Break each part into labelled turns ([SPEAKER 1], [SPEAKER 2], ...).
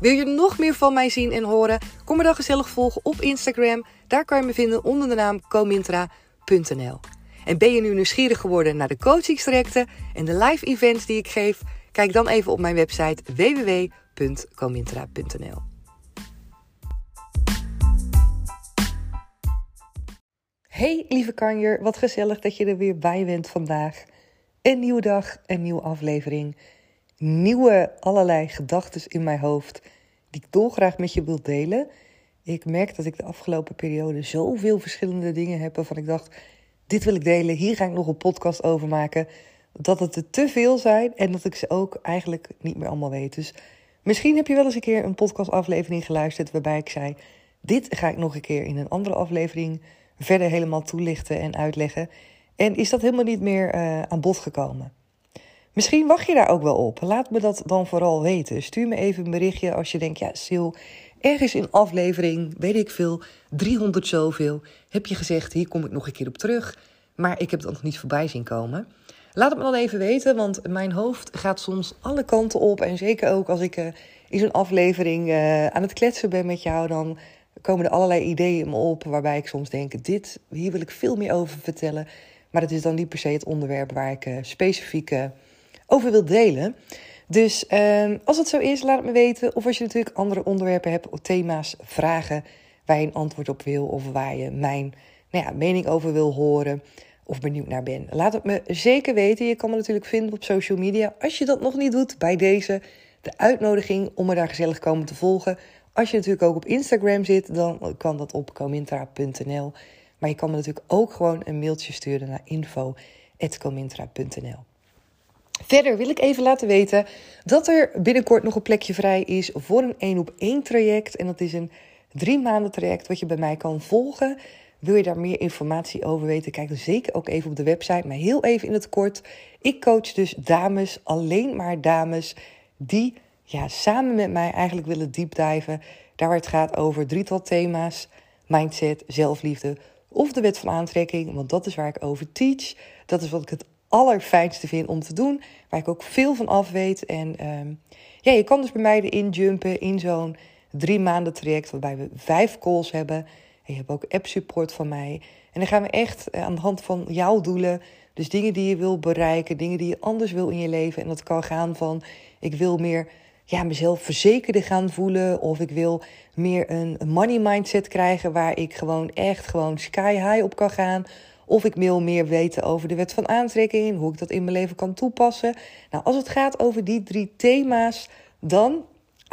[SPEAKER 1] Wil je nog meer van mij zien en horen? Kom me dan gezellig volgen op Instagram. Daar kan je me vinden onder de naam comintra.nl. En ben je nu nieuwsgierig geworden naar de coachingstrajecten en de live events die ik geef? Kijk dan even op mijn website www.comintra.nl. Hey lieve kanjer, wat gezellig dat je er weer bij bent vandaag. Een nieuwe dag, een nieuwe aflevering. Nieuwe allerlei gedachten in mijn hoofd die ik dolgraag met je wil delen. Ik merk dat ik de afgelopen periode zoveel verschillende dingen heb waarvan ik dacht, dit wil ik delen, hier ga ik nog een podcast over maken. Dat het er te veel zijn en dat ik ze ook eigenlijk niet meer allemaal weet. Dus misschien heb je wel eens een keer een podcastaflevering geluisterd waarbij ik zei, dit ga ik nog een keer in een andere aflevering verder helemaal toelichten en uitleggen. En is dat helemaal niet meer uh, aan bod gekomen. Misschien wacht je daar ook wel op. Laat me dat dan vooral weten. Stuur me even een berichtje als je denkt, ja, Sil, ergens in aflevering, weet ik veel, 300 zoveel, heb je gezegd, hier kom ik nog een keer op terug. Maar ik heb het nog niet voorbij zien komen. Laat het me dan even weten, want mijn hoofd gaat soms alle kanten op. En zeker ook als ik uh, in zo'n aflevering uh, aan het kletsen ben met jou, dan komen er allerlei ideeën me op. Waarbij ik soms denk, dit, hier wil ik veel meer over vertellen. Maar het is dan niet per se het onderwerp waar ik uh, specifiek over wil delen. Dus uh, als het zo is, laat het me weten. Of als je natuurlijk andere onderwerpen hebt, of thema's, vragen waar je een antwoord op wil. Of waar je mijn nou ja, mening over wil horen. Of benieuwd naar ben. Laat het me zeker weten. Je kan me natuurlijk vinden op social media. Als je dat nog niet doet, bij deze de uitnodiging om me daar gezellig komen te volgen. Als je natuurlijk ook op Instagram zit, dan kan dat op comintra.nl. Maar je kan me natuurlijk ook gewoon een mailtje sturen naar info.comintra.nl. Verder wil ik even laten weten dat er binnenkort nog een plekje vrij is voor een 1 op 1 traject. En dat is een drie maanden traject wat je bij mij kan volgen. Wil je daar meer informatie over weten? Kijk dan zeker ook even op de website. Maar heel even in het kort. Ik coach dus dames, alleen maar dames, die ja, samen met mij eigenlijk willen deepdiven. Daar waar het gaat over drietal thema's. Mindset, zelfliefde of de wet van aantrekking. Want dat is waar ik over teach. Dat is wat ik het allerfijnste vind om te doen. Waar ik ook veel van af weet. En ehm, ja, je kan dus bij mij erin jumpen in zo'n drie maanden traject. Waarbij we vijf calls hebben. En je hebt ook app support van mij. En dan gaan we echt eh, aan de hand van jouw doelen. Dus dingen die je wil bereiken. Dingen die je anders wil in je leven. En dat kan gaan van ik wil meer ja, mezelf verzekerder gaan voelen. Of ik wil meer een money mindset krijgen. Waar ik gewoon echt gewoon sky high op kan gaan. Of ik wil meer weten over de wet van aantrekking, hoe ik dat in mijn leven kan toepassen. Nou, als het gaat over die drie thema's, dan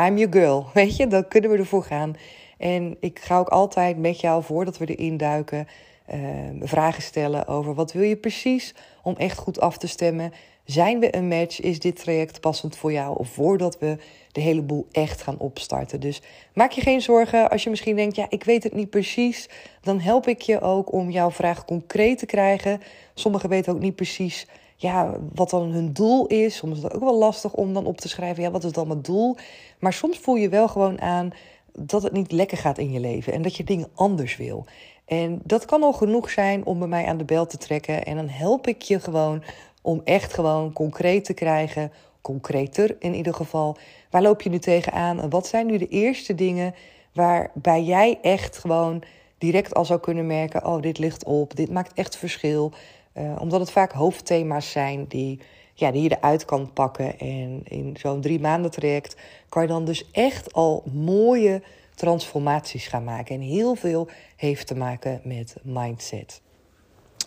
[SPEAKER 1] I'm your girl. Weet je, dan kunnen we ervoor gaan. En ik ga ook altijd met jou, voordat we erin duiken, uh, vragen stellen over wat wil je precies om echt goed af te stemmen. Zijn we een match? Is dit traject passend voor jou? Of voordat we de hele boel echt gaan opstarten. Dus maak je geen zorgen als je misschien denkt, ja, ik weet het niet precies. Dan help ik je ook om jouw vraag concreet te krijgen. Sommigen weten ook niet precies ja, wat dan hun doel is. Soms is het ook wel lastig om dan op te schrijven, ja, wat is dan mijn doel? Maar soms voel je wel gewoon aan dat het niet lekker gaat in je leven en dat je dingen anders wil. En dat kan al genoeg zijn om bij mij aan de bel te trekken. En dan help ik je gewoon om echt gewoon concreet te krijgen, concreter in ieder geval. Waar loop je nu tegenaan en wat zijn nu de eerste dingen waarbij jij echt gewoon direct al zou kunnen merken: oh, dit ligt op, dit maakt echt verschil. Uh, omdat het vaak hoofdthema's zijn die, ja, die je eruit kan pakken. En in zo'n drie maanden traject kan je dan dus echt al mooie transformaties gaan maken. En heel veel heeft te maken met mindset.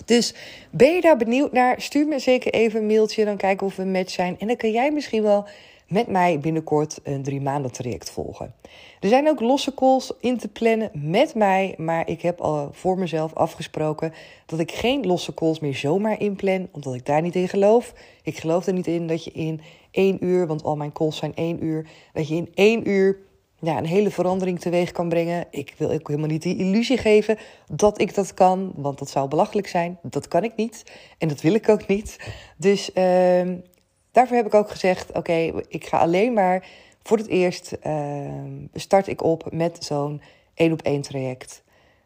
[SPEAKER 1] Dus ben je daar benieuwd naar? Stuur me zeker even een mailtje. Dan kijken of we een match zijn. En dan kan jij misschien wel met mij binnenkort een drie maanden traject volgen. Er zijn ook losse calls in te plannen met mij. Maar ik heb al voor mezelf afgesproken dat ik geen losse calls meer zomaar inplan. Omdat ik daar niet in geloof. Ik geloof er niet in dat je in één uur, want al mijn calls zijn één uur, dat je in één uur ja, een hele verandering teweeg kan brengen. Ik wil ook helemaal niet die illusie geven dat ik dat kan, want dat zou belachelijk zijn. Dat kan ik niet en dat wil ik ook niet. Dus uh, daarvoor heb ik ook gezegd: oké, ik ga alleen maar voor het eerst uh, start ik op met zo'n één op één traject.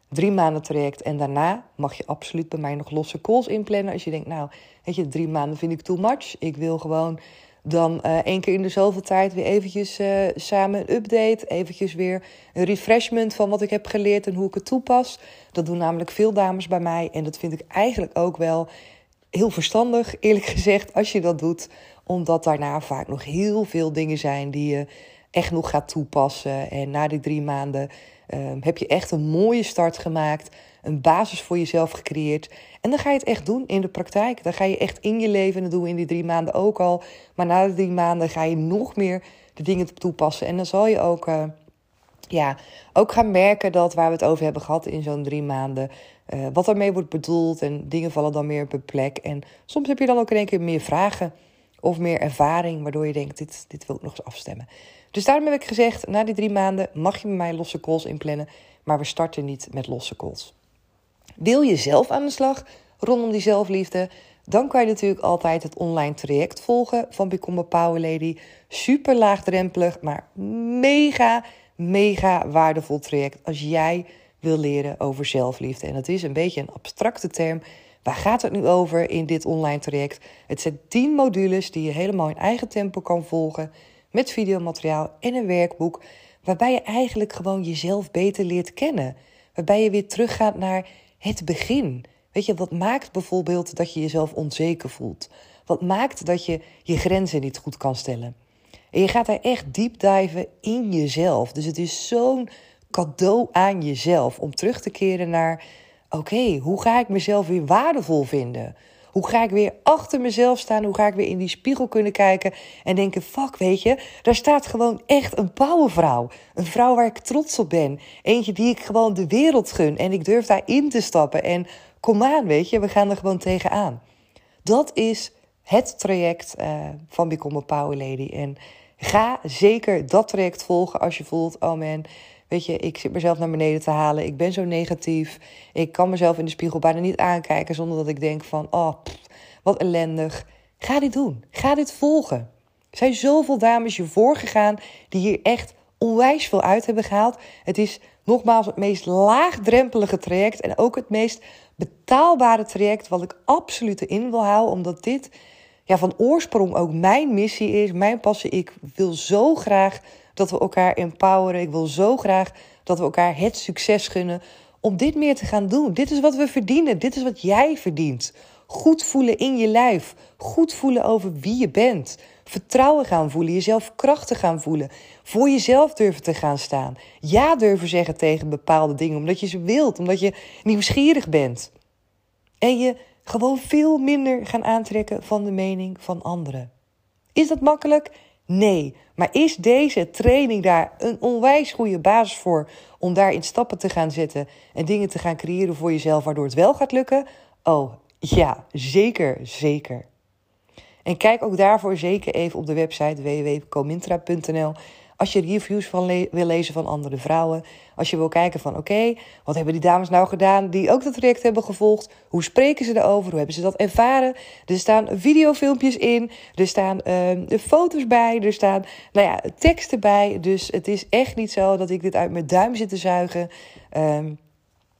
[SPEAKER 1] Drie maanden traject. En daarna mag je absoluut bij mij nog losse calls inplannen. Als je denkt, nou, weet je, drie maanden vind ik too much. Ik wil gewoon dan uh, één keer in de zoveel tijd weer eventjes uh, samen een update. Eventjes weer een refreshment van wat ik heb geleerd en hoe ik het toepas. Dat doen namelijk veel dames bij mij. En dat vind ik eigenlijk ook wel heel verstandig, eerlijk gezegd, als je dat doet. Omdat daarna vaak nog heel veel dingen zijn die je echt nog gaat toepassen. En na die drie maanden uh, heb je echt een mooie start gemaakt. Een basis voor jezelf gecreëerd. En dan ga je het echt doen in de praktijk. Dan ga je echt in je leven. En dat doen we in die drie maanden ook al. Maar na de drie maanden ga je nog meer de dingen toepassen. En dan zal je ook, uh, ja, ook gaan merken dat waar we het over hebben gehad in zo'n drie maanden. Uh, wat ermee wordt bedoeld. En dingen vallen dan meer op een plek. En soms heb je dan ook in één keer meer vragen. Of meer ervaring. Waardoor je denkt: dit, dit wil ik nog eens afstemmen. Dus daarom heb ik gezegd: na die drie maanden mag je met mij losse calls inplannen. Maar we starten niet met losse calls. Wil je zelf aan de slag rondom die zelfliefde? Dan kan je natuurlijk altijd het online traject volgen van Become a Power Lady. Super laagdrempelig, maar mega, mega waardevol traject als jij wil leren over zelfliefde. En dat is een beetje een abstracte term. Waar gaat het nu over in dit online traject? Het zijn 10 modules die je helemaal in eigen tempo kan volgen. Met videomateriaal en een werkboek. Waarbij je eigenlijk gewoon jezelf beter leert kennen. Waarbij je weer teruggaat naar het begin. Weet je, wat maakt bijvoorbeeld dat je jezelf onzeker voelt? Wat maakt dat je je grenzen niet goed kan stellen? En je gaat daar echt diep diven in jezelf. Dus het is zo'n cadeau aan jezelf om terug te keren naar: oké, hoe ga ik mezelf weer waardevol vinden? Hoe ga ik weer achter mezelf staan? Hoe ga ik weer in die spiegel kunnen kijken en denken: fuck, weet je, daar staat gewoon echt een powervrouw. Een vrouw waar ik trots op ben. Eentje die ik gewoon de wereld gun. En ik durf daarin te stappen. En kom aan, weet je, we gaan er gewoon tegenaan. Dat is het traject uh, van Become a Power Lady. En ga zeker dat traject volgen als je voelt: oh man. Weet je, ik zit mezelf naar beneden te halen. Ik ben zo negatief. Ik kan mezelf in de spiegel bijna niet aankijken zonder dat ik denk van, oh, wat ellendig. Ga dit doen. Ga dit volgen. Er zijn zoveel dames je voorgegaan die hier echt onwijs veel uit hebben gehaald. Het is nogmaals het meest laagdrempelige traject en ook het meest betaalbare traject wat ik absoluut in wil houden, omdat dit ja, van oorsprong ook mijn missie is, mijn passie. Ik wil zo graag dat we elkaar empoweren. Ik wil zo graag dat we elkaar het succes gunnen om dit meer te gaan doen. Dit is wat we verdienen. Dit is wat jij verdient. Goed voelen in je lijf. Goed voelen over wie je bent. Vertrouwen gaan voelen. Jezelf krachtig gaan voelen. Voor jezelf durven te gaan staan. Ja durven zeggen tegen bepaalde dingen. Omdat je ze wilt. Omdat je nieuwsgierig bent. En je gewoon veel minder gaan aantrekken van de mening van anderen. Is dat makkelijk? Nee, maar is deze training daar een onwijs goede basis voor om daarin stappen te gaan zetten en dingen te gaan creëren voor jezelf waardoor het wel gaat lukken? Oh ja, zeker, zeker. En kijk ook daarvoor zeker even op de website www.comintra.nl als je reviews van wil lezen van andere vrouwen. Als je wil kijken van oké, wat hebben die dames nou gedaan die ook dat traject hebben gevolgd? Hoe spreken ze erover? Hoe hebben ze dat ervaren? Er staan videofilmpjes in. Er staan uh, foto's bij. Er staan nou ja, teksten bij. Dus het is echt niet zo dat ik dit uit mijn duim zit te zuigen. Um,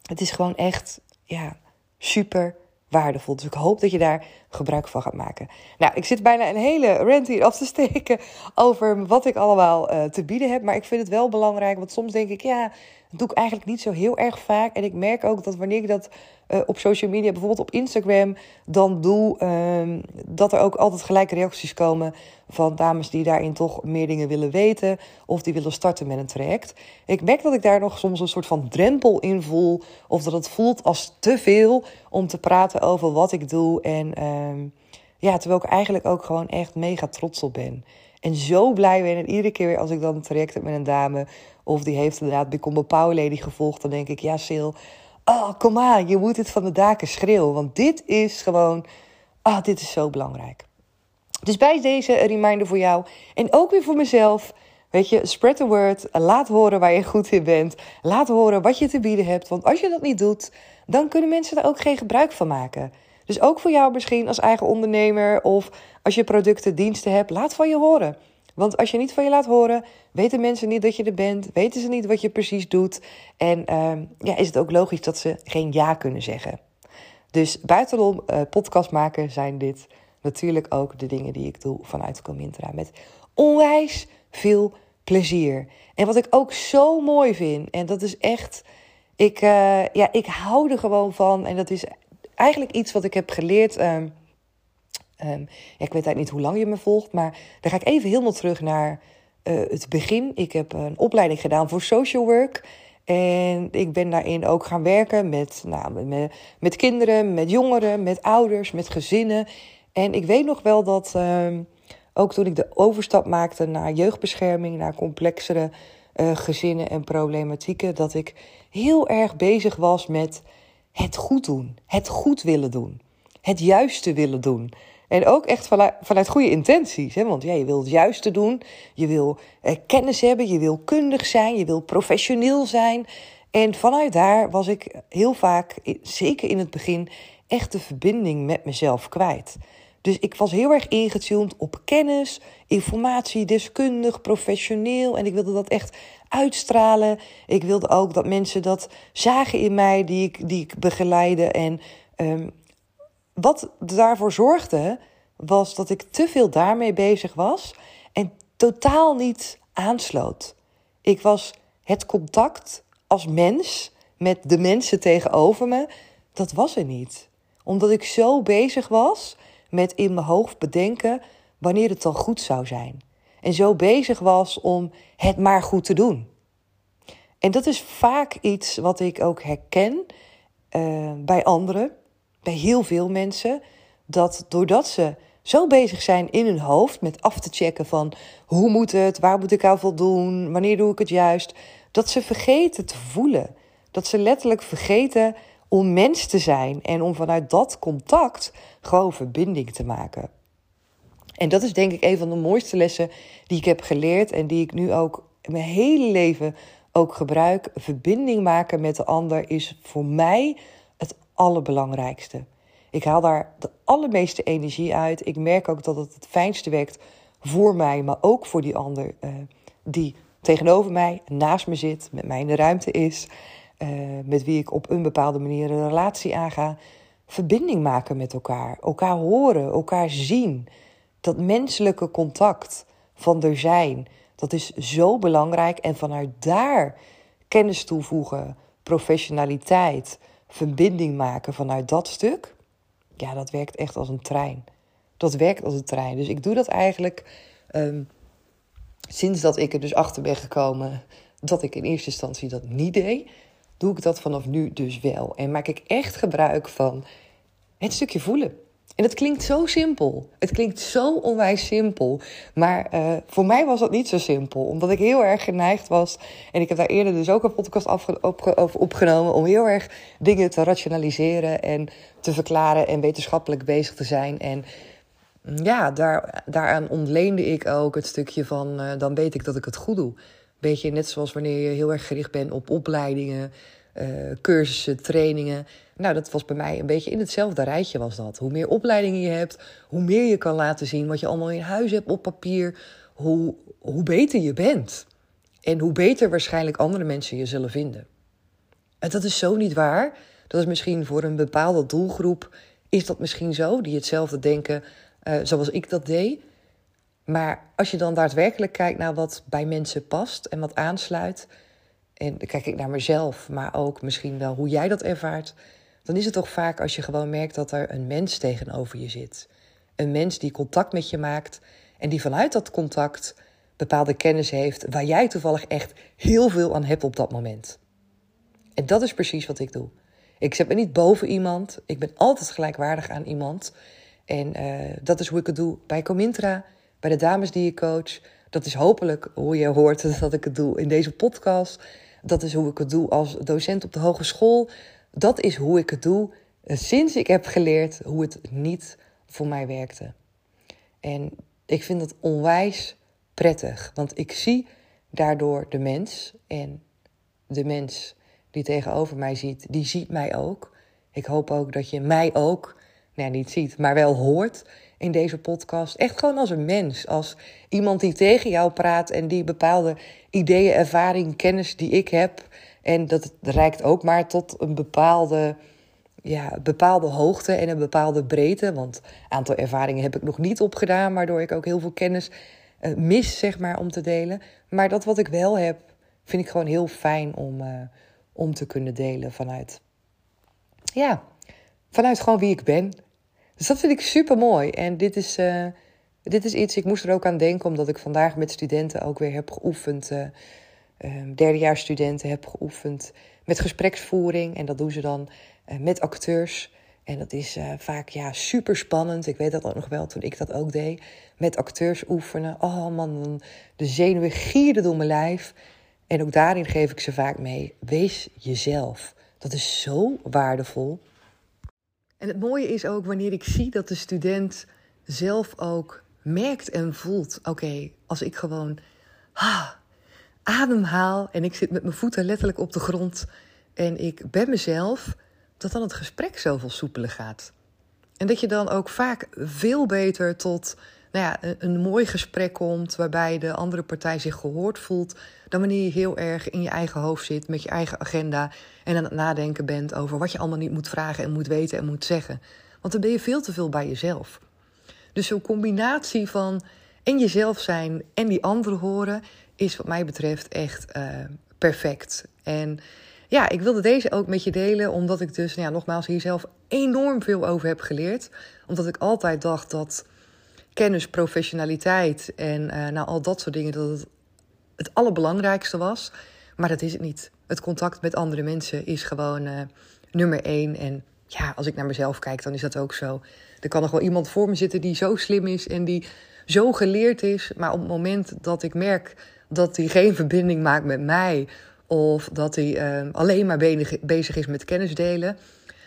[SPEAKER 1] het is gewoon echt ja, super waardevol. Dus ik hoop dat je daar gebruik van gaat maken. Nou, ik zit bijna een hele rant hier af te steken over wat ik allemaal uh, te bieden heb. Maar ik vind het wel belangrijk, want soms denk ik, ja, dat doe ik eigenlijk niet zo heel erg vaak. En ik merk ook dat wanneer ik dat uh, op social media, bijvoorbeeld op Instagram, dan doe uh, dat er ook altijd gelijk reacties komen van dames die daarin toch meer dingen willen weten of die willen starten met een traject. Ik merk dat ik daar nog soms een soort van drempel in voel of dat het voelt als te veel om te praten over wat ik doe en ehm, ja, terwijl ik eigenlijk ook gewoon echt mega trots op ben. En zo blij ben. En iedere keer weer als ik dan een traject heb met een dame. Of die heeft inderdaad Become Power Lady gevolgd. Dan denk ik, ja Sil. Oh, kom aan. Je moet het van de daken schreeuwen. Want dit is gewoon... Ah, dit is zo belangrijk. Dus bij deze een reminder voor jou. En ook weer voor mezelf. Weet je, spread the word. Laat horen waar je goed in bent. Laat horen wat je te bieden hebt. Want als je dat niet doet, dan kunnen mensen er ook geen gebruik van maken. Dus ook voor jou misschien als eigen ondernemer of als je producten, diensten hebt, laat van je horen. Want als je niet van je laat horen, weten mensen niet dat je er bent, weten ze niet wat je precies doet. En uh, ja, is het ook logisch dat ze geen ja kunnen zeggen. Dus buitenom uh, podcast maken zijn dit natuurlijk ook de dingen die ik doe vanuit Comintra. Met onwijs veel plezier. En wat ik ook zo mooi vind, en dat is echt. Ik, uh, ja, ik hou er gewoon van. En dat is eigenlijk iets wat ik heb geleerd. Um, ja, ik weet eigenlijk niet hoe lang je me volgt, maar dan ga ik even helemaal terug naar uh, het begin. Ik heb een opleiding gedaan voor social work. En ik ben daarin ook gaan werken met, nou, met, met kinderen, met jongeren, met ouders, met gezinnen. En ik weet nog wel dat um, ook toen ik de overstap maakte naar jeugdbescherming, naar complexere uh, gezinnen en problematieken, dat ik heel erg bezig was met het goed doen, het goed willen doen, het juiste willen doen. En ook echt vanuit, vanuit goede intenties. Hè? Want ja, je wil het juiste doen, je wil eh, kennis hebben, je wil kundig zijn, je wil professioneel zijn. En vanuit daar was ik heel vaak, zeker in het begin, echt de verbinding met mezelf kwijt. Dus ik was heel erg ingetuned op kennis, informatie, deskundig, professioneel. En ik wilde dat echt uitstralen. Ik wilde ook dat mensen dat zagen in mij, die ik, die ik begeleide. En um, wat daarvoor zorgde, was dat ik te veel daarmee bezig was en totaal niet aansloot. Ik was het contact als mens met de mensen tegenover me, dat was er niet. Omdat ik zo bezig was met in mijn hoofd bedenken wanneer het dan goed zou zijn. En zo bezig was om het maar goed te doen. En dat is vaak iets wat ik ook herken uh, bij anderen, bij heel veel mensen. Dat doordat ze zo bezig zijn in hun hoofd met af te checken van hoe moet het, waar moet ik aan voldoen, wanneer doe ik het juist, dat ze vergeten te voelen. Dat ze letterlijk vergeten om mens te zijn en om vanuit dat contact gewoon verbinding te maken. En dat is denk ik een van de mooiste lessen die ik heb geleerd en die ik nu ook mijn hele leven ook gebruik. Verbinding maken met de ander is voor mij allerbelangrijkste. Ik haal daar de allermeeste energie uit. Ik merk ook dat het het fijnste werkt voor mij, maar ook voor die ander uh, die tegenover mij, naast me zit, met mij in de ruimte is, uh, met wie ik op een bepaalde manier een relatie aanga. Verbinding maken met elkaar, elkaar horen, elkaar zien. Dat menselijke contact van er zijn, dat is zo belangrijk. En vanuit daar kennis toevoegen, professionaliteit, verbinding maken vanuit dat stuk. Ja, dat werkt echt als een trein. Dat werkt als een trein. Dus ik doe dat eigenlijk um, sinds dat ik er dus achter ben gekomen dat ik in eerste instantie dat niet deed, doe ik dat vanaf nu dus wel. En maak ik echt gebruik van het stukje voelen. En het klinkt zo simpel. Het klinkt zo onwijs simpel. Maar uh, voor mij was dat niet zo simpel. Omdat ik heel erg geneigd was. En ik heb daar eerder dus ook een podcast over opgenomen. Om heel erg dingen te rationaliseren en te verklaren. En wetenschappelijk bezig te zijn. En ja, daar, daaraan ontleende ik ook het stukje van. Uh, dan weet ik dat ik het goed doe. Beetje net zoals wanneer je heel erg gericht bent op opleidingen. Uh, cursussen, trainingen. Nou, dat was bij mij een beetje in hetzelfde rijtje was dat. Hoe meer opleidingen je hebt, hoe meer je kan laten zien wat je allemaal in huis hebt op papier, hoe, hoe beter je bent. En hoe beter waarschijnlijk andere mensen je zullen vinden. En dat is zo niet waar. Dat is misschien voor een bepaalde doelgroep, is dat misschien zo, die hetzelfde denken uh, zoals ik dat deed. Maar als je dan daadwerkelijk kijkt naar wat bij mensen past en wat aansluit, en kijk ik naar mezelf, maar ook misschien wel hoe jij dat ervaart, dan is het toch vaak als je gewoon merkt dat er een mens tegenover je zit. Een mens die contact met je maakt en die vanuit dat contact bepaalde kennis heeft waar jij toevallig echt heel veel aan hebt op dat moment. En dat is precies wat ik doe. Ik zet me niet boven iemand. Ik ben altijd gelijkwaardig aan iemand. En uh, dat is hoe ik het doe bij Comintra, bij de dames die ik coach. Dat is hopelijk hoe je hoort dat ik het doe in deze podcast. Dat is hoe ik het doe als docent op de hogeschool. Dat is hoe ik het doe eh, sinds ik heb geleerd hoe het niet voor mij werkte. En ik vind het onwijs prettig, want ik zie daardoor de mens en de mens die tegenover mij ziet, die ziet mij ook. Ik hoop ook dat je mij ook, nou niet ziet, maar wel hoort in deze podcast. Echt gewoon als een mens, als iemand die tegen jou praat en die bepaalde ideeën, ervaring, kennis die ik heb. En dat reikt ook maar tot een bepaalde, ja, bepaalde hoogte en een bepaalde breedte. Want een aantal ervaringen heb ik nog niet opgedaan, waardoor ik ook heel veel kennis uh, mis, zeg maar, om te delen. Maar dat wat ik wel heb, vind ik gewoon heel fijn om, uh, om te kunnen delen vanuit, ja, vanuit gewoon wie ik ben. Dus dat vind ik super mooi. En dit is, uh, dit is iets, ik moest er ook aan denken, omdat ik vandaag met studenten ook weer heb geoefend. Uh, derdejaarsstudenten heb geoefend met gespreksvoering. En dat doen ze dan uh, met acteurs. En dat is vaak ja, super spannend. Ik weet dat ook nog wel toen ik dat ook deed. Met acteurs oefenen. Oh man, de zenuwen gierden door mijn lijf. En ook daarin geef ik ze vaak mee. Wees jezelf. Dat is zo waardevol. En het mooie is ook wanneer ik zie dat de student zelf ook merkt en voelt: oké, als ik gewoon ah, ademhaal en ik zit met mijn voeten letterlijk op de grond en ik ben mezelf, dat dan het gesprek zoveel soepeler gaat. En dat je dan ook vaak veel beter tot nou ja, een, een, mooi gesprek komt waarbij de andere partij zich gehoord voelt, dan wanneer je heel erg in je eigen hoofd zit met je eigen agenda en aan het nadenken bent over wat je allemaal niet moet vragen en moet weten en moet zeggen. Want dan ben je veel te veel bij jezelf. Dus zo'n combinatie van en jezelf zijn en die anderen horen is wat mij betreft echt uh, perfect. En ja, ik wilde deze ook met je delen, omdat ik dus, nou ja, nogmaals, hier zelf enorm veel over heb geleerd. Omdat ik altijd dacht dat kennis, professionaliteit en uh, nou, al dat soort dingen, dat het het allerbelangrijkste was. Maar dat is het niet. Het contact met andere mensen is gewoon uh, nummer één. En ja, als ik naar mezelf kijk, dan is dat ook zo. Er kan nog wel iemand voor me zitten die zo slim is en die zo geleerd is. Maar op het moment dat ik merk dat hij geen verbinding maakt met mij. Of dat hij uh, alleen maar bezig is met kennis delen.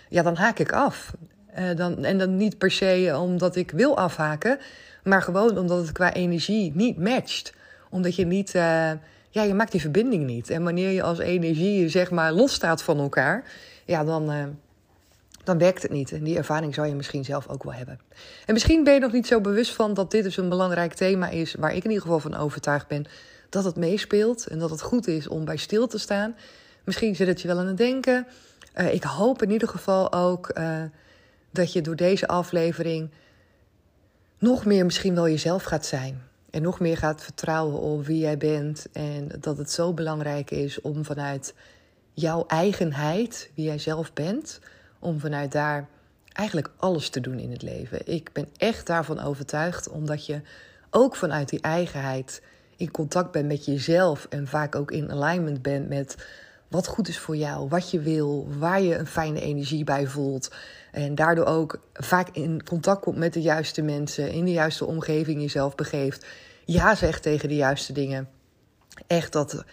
[SPEAKER 1] Ja, dan haak ik af. Uh, dan, en dan niet per se omdat ik wil afhaken. Maar gewoon omdat het qua energie niet matcht. Omdat je niet. Uh, ja, je maakt die verbinding niet. En wanneer je als energie zeg maar losstaat van elkaar. Ja, dan dan werkt het niet. En die ervaring zou je misschien zelf ook wel hebben. En misschien ben je nog niet zo bewust van dat dit dus een belangrijk thema is, waar ik in ieder geval van overtuigd ben dat het meespeelt en dat het goed is om bij stil te staan. Misschien zit het je wel aan het denken. Ik hoop in ieder geval ook dat je door deze aflevering nog meer misschien wel jezelf gaat zijn. En nog meer gaat vertrouwen op wie jij bent. En dat het zo belangrijk is om vanuit jouw eigenheid, wie jij zelf bent, om vanuit daar eigenlijk alles te doen in het leven. Ik ben echt daarvan overtuigd, omdat je ook vanuit die eigenheid in contact bent met jezelf en vaak ook in alignment bent met wat goed is voor jou, wat je wil, waar je een fijne energie bij voelt. En daardoor ook vaak in contact komt met de juiste mensen, in de juiste omgeving jezelf begeeft. Ja zegt tegen de juiste dingen. Echt dat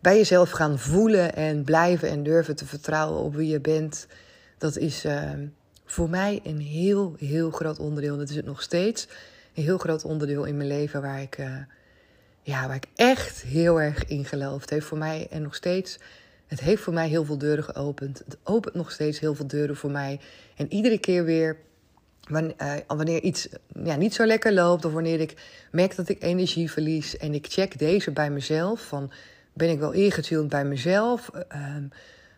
[SPEAKER 1] bij jezelf gaan voelen en blijven en durven te vertrouwen op wie je bent dat is uh, voor mij een heel, heel groot onderdeel. Dat is het nog steeds. Een heel groot onderdeel in mijn leven waar ik, uh, ja, waar ik echt heel erg in geloof. Heeft voor mij en nog steeds. Het heeft voor mij heel veel deuren geopend. Het opent nog steeds heel veel deuren voor mij. En iedere keer weer Wanneer, uh, wanneer iets ja, niet zo lekker loopt of wanneer ik merk dat ik energie verlies en ik check deze bij mezelf, van ben ik wel ingetuned bij mezelf, uh,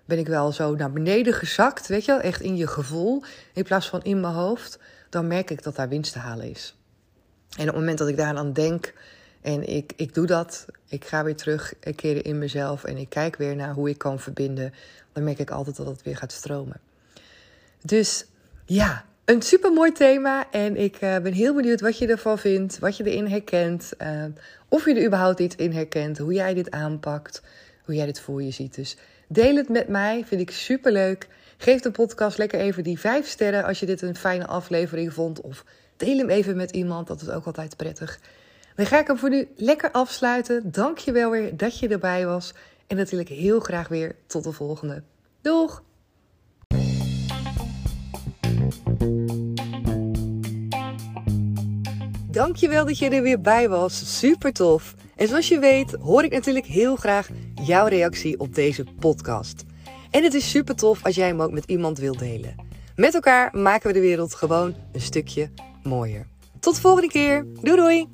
[SPEAKER 1] ben ik wel zo naar beneden gezakt, weet je wel, echt in je gevoel, in plaats van in mijn hoofd, dan merk ik dat daar winst te halen is. En op het moment dat ik daaraan denk en ik, ik doe dat, ik ga weer terug keren in mezelf en ik kijk weer naar hoe ik kan verbinden, dan merk ik altijd dat het weer gaat stromen. Dus ja, een super mooi thema. En ik uh, ben heel benieuwd wat je ervan vindt, wat je erin herkent. Uh, of je er überhaupt iets in herkent, hoe jij dit aanpakt, hoe jij dit voor je ziet. Dus deel het met mij, vind ik super leuk. Geef de podcast lekker even die vijf sterren als je dit een fijne aflevering vond. Of deel hem even met iemand, dat is ook altijd prettig. Dan ga ik hem voor nu lekker afsluiten. Dank je wel weer dat je erbij was. En natuurlijk heel graag weer tot de volgende. Doeg! Dankjewel dat je er weer bij was. Super tof. En zoals je weet hoor ik natuurlijk heel graag jouw reactie op deze podcast. En het is super tof als jij hem ook met iemand wilt delen. Met elkaar maken we de wereld gewoon een stukje mooier. Tot de volgende keer. Doei doei!